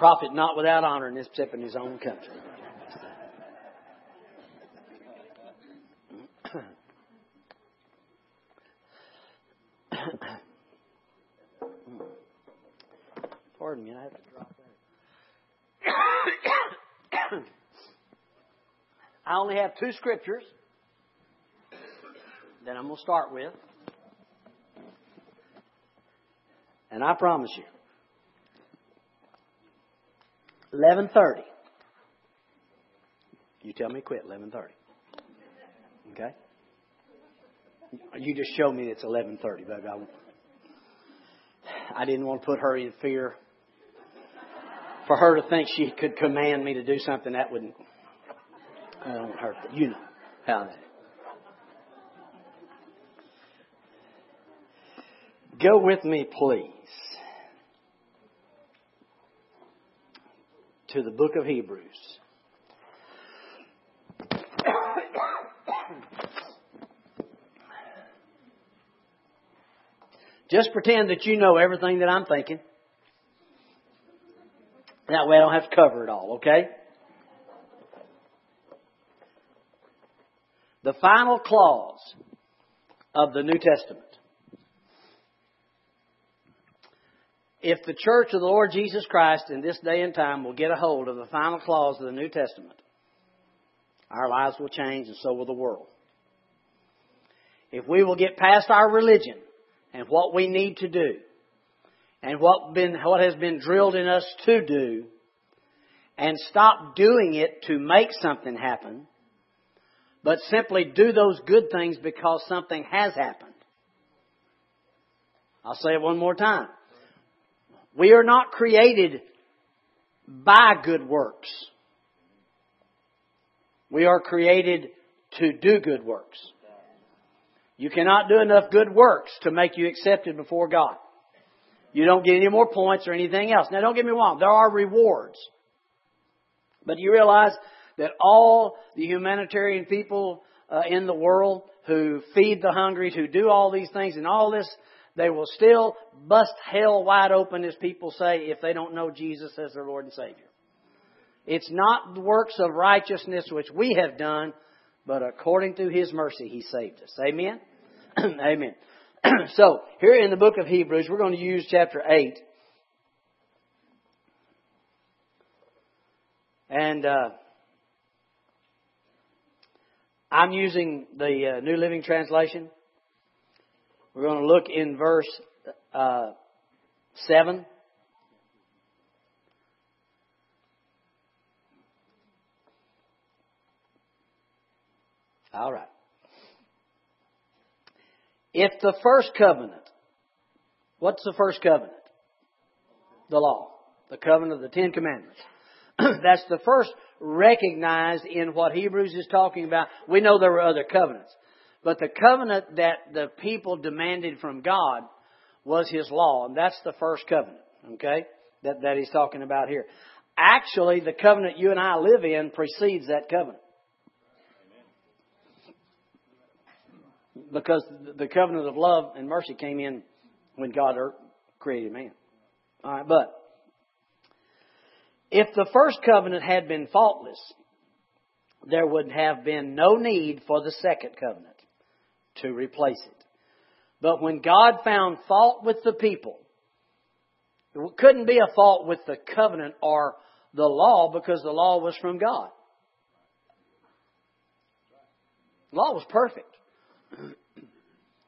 prophet not without honor in this except in his own country. Pardon me, I have to drop that. I only have two scriptures that I'm going to start with. And I promise you, 11:30. You tell me quit 11:30. Okay? You just show me it's 11:30, baby. I, I didn't want to put her in fear. For her to think she could command me to do something that wouldn't, I don't hurt. You know how that. Go with me, please, to the book of Hebrews. Just pretend that you know everything that I'm thinking. That way I don't have to cover it all, okay? The final clause of the New Testament. If the church of the Lord Jesus Christ in this day and time will get a hold of the final clause of the New Testament, our lives will change and so will the world. If we will get past our religion and what we need to do and what, been, what has been drilled in us to do and stop doing it to make something happen, but simply do those good things because something has happened. I'll say it one more time. We are not created by good works. We are created to do good works. You cannot do enough good works to make you accepted before God. You don't get any more points or anything else. Now don't get me wrong, there are rewards. But you realize that all the humanitarian people uh, in the world who feed the hungry, who do all these things and all this they will still bust hell wide open, as people say, if they don't know Jesus as their Lord and Savior. It's not the works of righteousness which we have done, but according to His mercy, He saved us. Amen? Amen. so, here in the book of Hebrews, we're going to use chapter 8. And uh, I'm using the uh, New Living Translation. We're going to look in verse uh, 7. All right. If the first covenant, what's the first covenant? The law. The covenant of the Ten Commandments. That's the first recognized in what Hebrews is talking about. We know there were other covenants. But the covenant that the people demanded from God was His law, and that's the first covenant, okay, that, that He's talking about here. Actually, the covenant you and I live in precedes that covenant. Because the covenant of love and mercy came in when God er, created man. All right, but if the first covenant had been faultless, there would have been no need for the second covenant to replace it. But when God found fault with the people, it couldn't be a fault with the covenant or the law because the law was from God. The law was perfect.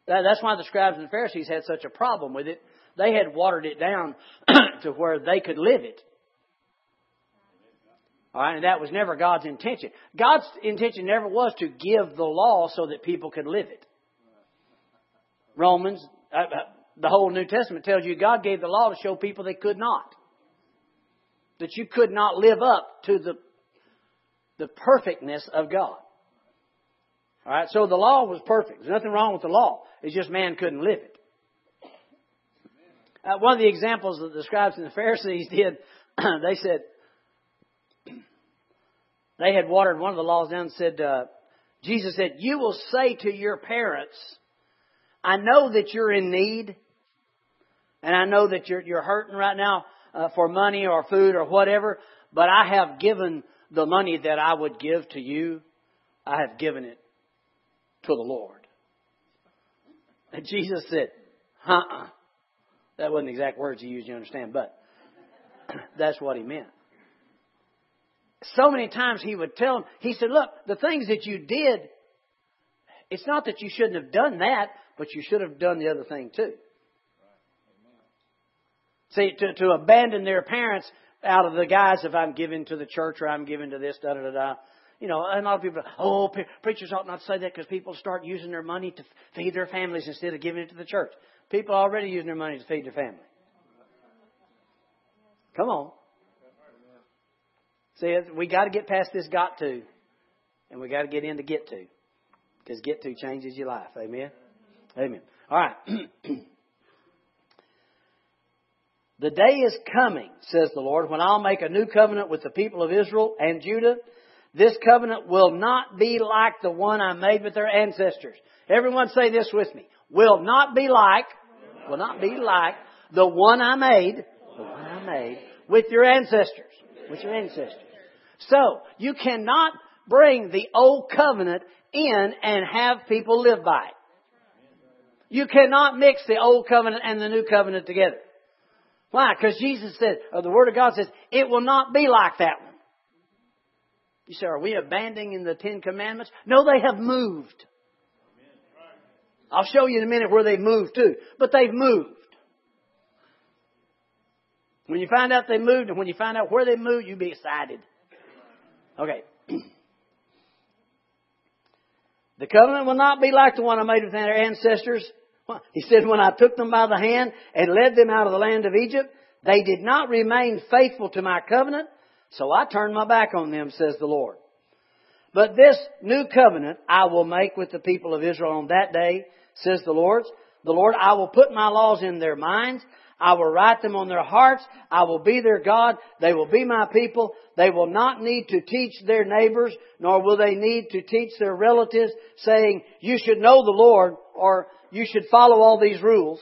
That's why the scribes and the Pharisees had such a problem with it. They had watered it down to where they could live it. All right, and that was never God's intention. God's intention never was to give the law so that people could live it. Romans, uh, uh, the whole New Testament tells you God gave the law to show people they could not. That you could not live up to the, the perfectness of God. Alright, so the law was perfect. There's nothing wrong with the law. It's just man couldn't live it. Uh, one of the examples that the scribes and the Pharisees did, they said, they had watered one of the laws down and said, uh, Jesus said, You will say to your parents, I know that you're in need, and I know that you're, you're hurting right now, uh, for money or food or whatever, but I have given the money that I would give to you, I have given it to the Lord. And Jesus said, uh-uh. That wasn't the exact words he used, you understand, but that's what he meant. So many times he would tell him, he said, look, the things that you did, it's not that you shouldn't have done that, but you should have done the other thing too. See, to, to abandon their parents out of the guise of I'm giving to the church or I'm giving to this, da da da da. You know, and a lot of people, oh, preachers ought not say that because people start using their money to feed their families instead of giving it to the church. People are already using their money to feed their family. Come on. See, we got to get past this got to, and we got to get into get to, because get to changes your life. Amen. Amen. All right. the day is coming, says the Lord, when I'll make a new covenant with the people of Israel and Judah. This covenant will not be like the one I made with their ancestors. Everyone say this with me. Will not be like will not be like the one I made, the one I made with your ancestors, with your ancestors. So, you cannot bring the old covenant in and have people live by it. You cannot mix the old covenant and the new covenant together. Why? Because Jesus said, or the Word of God says, it will not be like that one. You say, are we abandoning the Ten Commandments? No, they have moved. I'll show you in a minute where they've moved to. But they've moved. When you find out they moved and when you find out where they moved, you be excited. Okay. The covenant will not be like the one I made with their ancestors. He said, when I took them by the hand and led them out of the land of Egypt, they did not remain faithful to my covenant, so I turned my back on them, says the Lord. But this new covenant I will make with the people of Israel on that day, says the Lord. The Lord, I will put my laws in their minds. I will write them on their hearts. I will be their God. They will be my people. They will not need to teach their neighbors, nor will they need to teach their relatives, saying, you should know the Lord, or you should follow all these rules.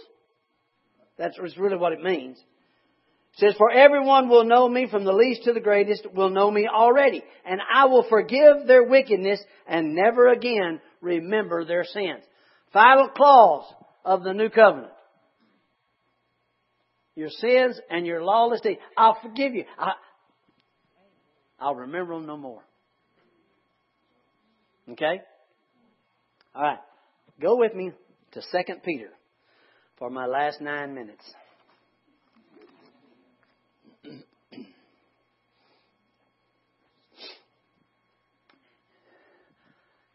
That's really what it means. It says, For everyone will know me from the least to the greatest will know me already. And I will forgive their wickedness and never again remember their sins. Final clause of the new covenant. Your sins and your lawless deeds. I'll forgive you. I, I'll remember them no more. Okay? All right. Go with me to 2 Peter for my last nine minutes.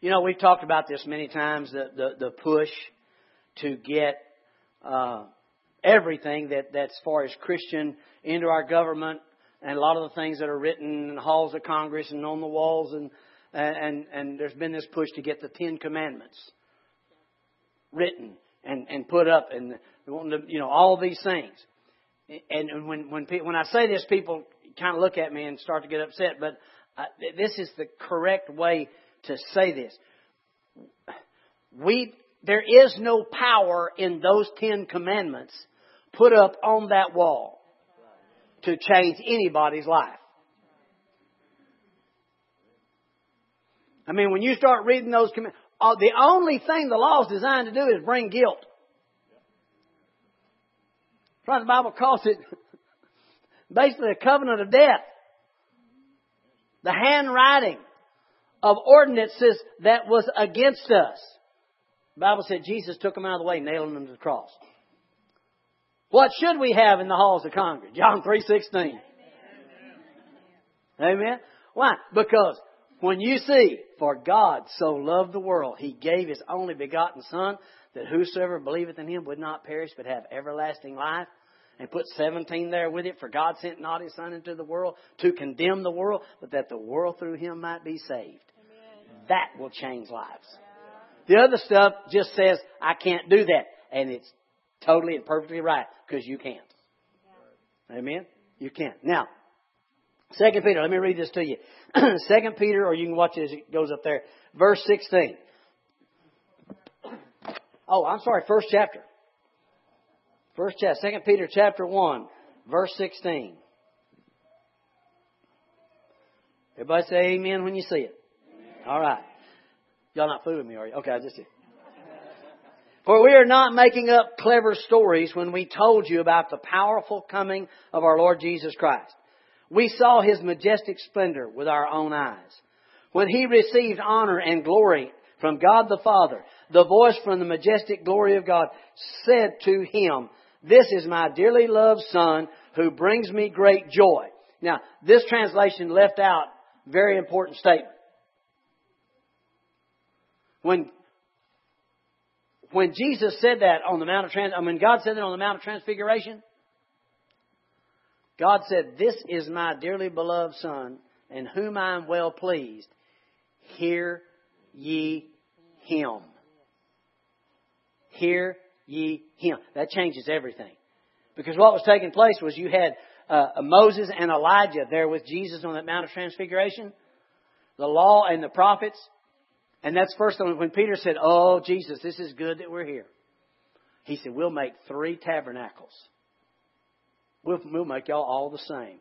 You know, we've talked about this many times the, the, the push to get uh, everything that, that's far as Christian into our government and a lot of the things that are written in the halls of Congress and on the walls and and and there's been this push to get the Ten Commandments written and and put up and wanting to you know all these things. And when when when I say this, people kind of look at me and start to get upset. But uh, this is the correct way to say this. We there is no power in those Ten Commandments put up on that wall to change anybody's life. I mean, when you start reading those commandments, uh, the only thing the law is designed to do is bring guilt. That's the Bible calls it basically a covenant of death. The handwriting of ordinances that was against us. The Bible said Jesus took them out of the way, nailing them to the cross. What should we have in the halls of Congress? John 3.16. Amen. Why? Because when you see, for God so loved the world, He gave His only begotten Son, that whosoever believeth in Him would not perish, but have everlasting life. And put 17 there with it, for God sent not His Son into the world to condemn the world, but that the world through Him might be saved. Amen. That will change lives. The other stuff just says, I can't do that. And it's totally and perfectly right because you can't. Amen? You can't. Now, Second Peter, let me read this to you. Second Peter, or you can watch it as it goes up there. Verse 16. Oh, I'm sorry, first chapter. First chapter, Second Peter chapter 1, verse 16. Everybody say amen when you see it. Amen. All right. Y'all not fooling me, are you? Okay, I just did. For we are not making up clever stories when we told you about the powerful coming of our Lord Jesus Christ. We saw His majestic splendor with our own eyes. When He received honor and glory from God the Father, the voice from the majestic glory of God said to Him, This is my dearly loved Son who brings me great joy. Now, this translation left out very important statement. When when Jesus said that on the Mount of Trans, mean, God said that on the Mount of Transfiguration, God said, This is my dearly beloved Son, in whom I am well pleased. Hear ye him. Hear ye him. That changes everything. Because what was taking place was you had uh, Moses and Elijah there with Jesus on that Mount of Transfiguration, the law and the prophets. And that's first when Peter said, Oh, Jesus, this is good that we're here. He said, We'll make three tabernacles. We'll, we'll make y'all all the same.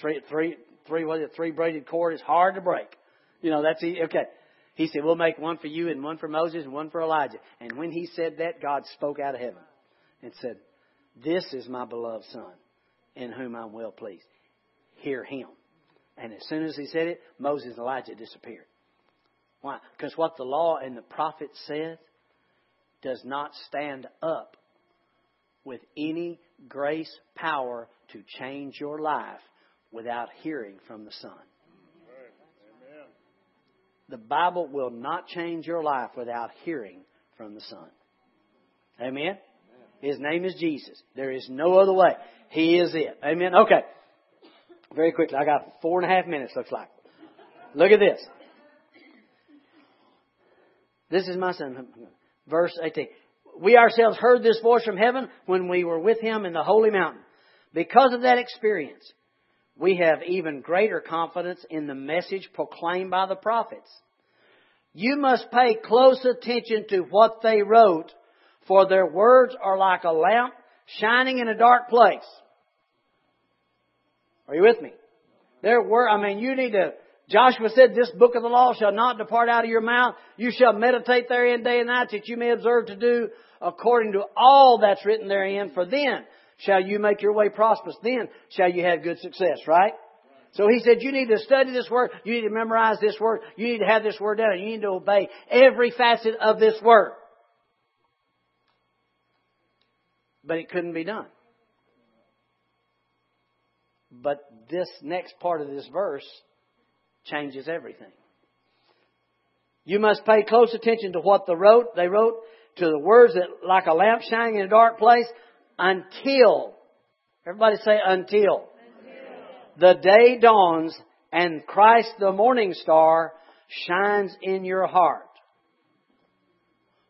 Three, three, three, what is it? Three braided cord is hard to break. You know, that's. Okay. He said, We'll make one for you and one for Moses and one for Elijah. And when he said that, God spoke out of heaven and said, This is my beloved Son in whom I'm well pleased. Hear him. And as soon as he said it, Moses and Elijah disappeared. Why? Because what the law and the prophet said does not stand up with any grace power to change your life without hearing from the Son. The Bible will not change your life without hearing from the Son. Amen? His name is Jesus. There is no other way. He is it. Amen? Okay. Very quickly. I got four and a half minutes, looks like. Look at this. This is my son. Verse 18. We ourselves heard this voice from heaven when we were with him in the holy mountain. Because of that experience, we have even greater confidence in the message proclaimed by the prophets. You must pay close attention to what they wrote, for their words are like a lamp shining in a dark place. Are you with me? There were, I mean, you need to Joshua said, This book of the law shall not depart out of your mouth. You shall meditate therein day and night that you may observe to do according to all that's written therein. For then shall you make your way prosperous. Then shall you have good success, right? So he said, you need to study this word. You need to memorize this word. You need to have this word down. You need to obey every facet of this word. But it couldn't be done. But this next part of this verse changes everything. You must pay close attention to what they wrote. They wrote to the words that like a lamp shining in a dark place until, everybody say until, until. the day dawns and Christ the morning star shines in your heart.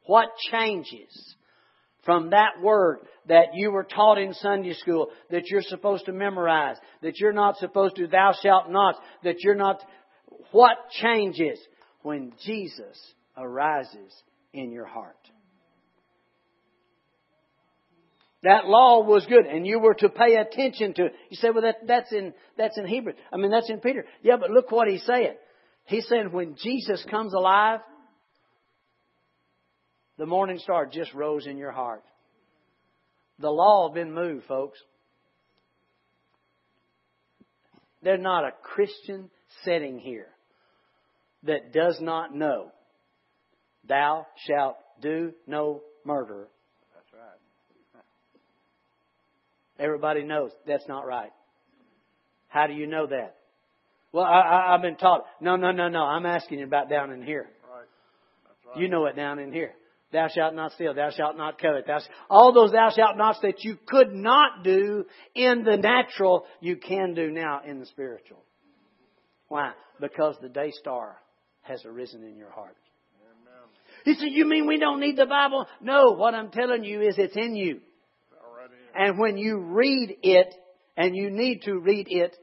What changes from that word that you were taught in Sunday school, that you're supposed to memorize, that you're not supposed to, thou shalt not, that you're not what changes when Jesus arises in your heart? That law was good, and you were to pay attention to it. You say, "Well, that, that's in that's in Hebrew. I mean, that's in Peter." Yeah, but look what he's saying. He said, "When Jesus comes alive, the morning star just rose in your heart." The law has been moved, folks. There's not a Christian setting here that does not know, thou shalt do no murder. That's right. Everybody knows that's not right. How do you know that? Well, I, have been taught. No, no, no, no. I'm asking you about down in here. Right. Right. You know it down in here. Thou shalt not steal. Thou shalt not covet. Thou all those thou shalt nots that you could not do in the natural, you can do now in the spiritual. Why? Because the day star has arisen in your heart. Amen. He said, You mean we don't need the Bible? No, what I'm telling you is it's in you. And when you read it, and you need to read it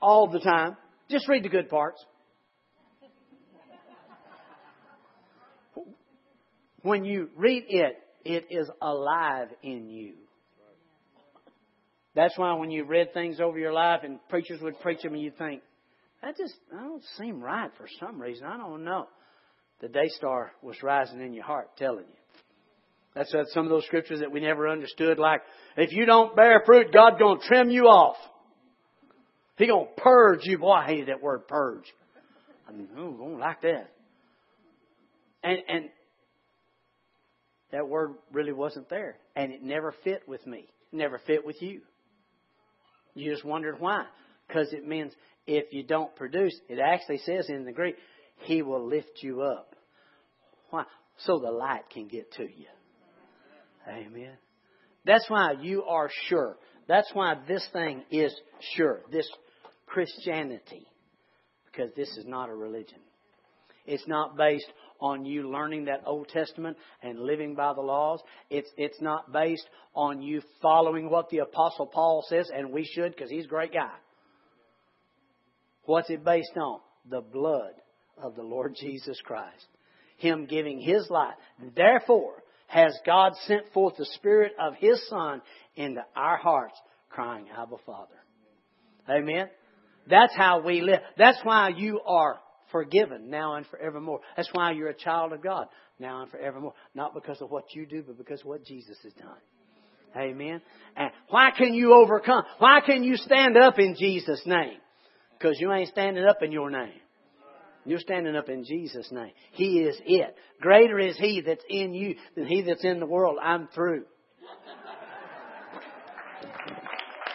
all the time, just read the good parts. When you read it, it is alive in you. That's why when you read things over your life and preachers would preach them and you think, that just, I don't seem right for some reason. I don't know. The day star was rising in your heart telling you. That's some of those scriptures that we never understood, like, if you don't bear fruit, God's gonna trim you off. He gonna purge you. Boy, I hated that word purge. I mean, oh, don't like that. And, and that word really wasn't there. And it never fit with me. Never fit with you. You just wondered why. Because it means if you don't produce, it actually says in the Greek, He will lift you up. Why? So the light can get to you. Amen. That's why you are sure. That's why this thing is sure. This Christianity. Because this is not a religion. It's not based on you learning that Old Testament and living by the laws. It's, it's not based on you following what the Apostle Paul says, and we should because he's a great guy. What's it based on? The blood of the Lord Jesus Christ. Him giving His life. Therefore, has God sent forth the Spirit of His Son into our hearts, crying, Abba, Father. Amen? That's how we live. That's why you are forgiven now and forevermore. That's why you're a child of God now and forevermore. Not because of what you do, but because of what Jesus has done. Amen. And why can you overcome? Why can you stand up in Jesus' name? Because you ain't standing up in your name. You're standing up in Jesus' name. He is it. Greater is He that's in you than He that's in the world. I'm through.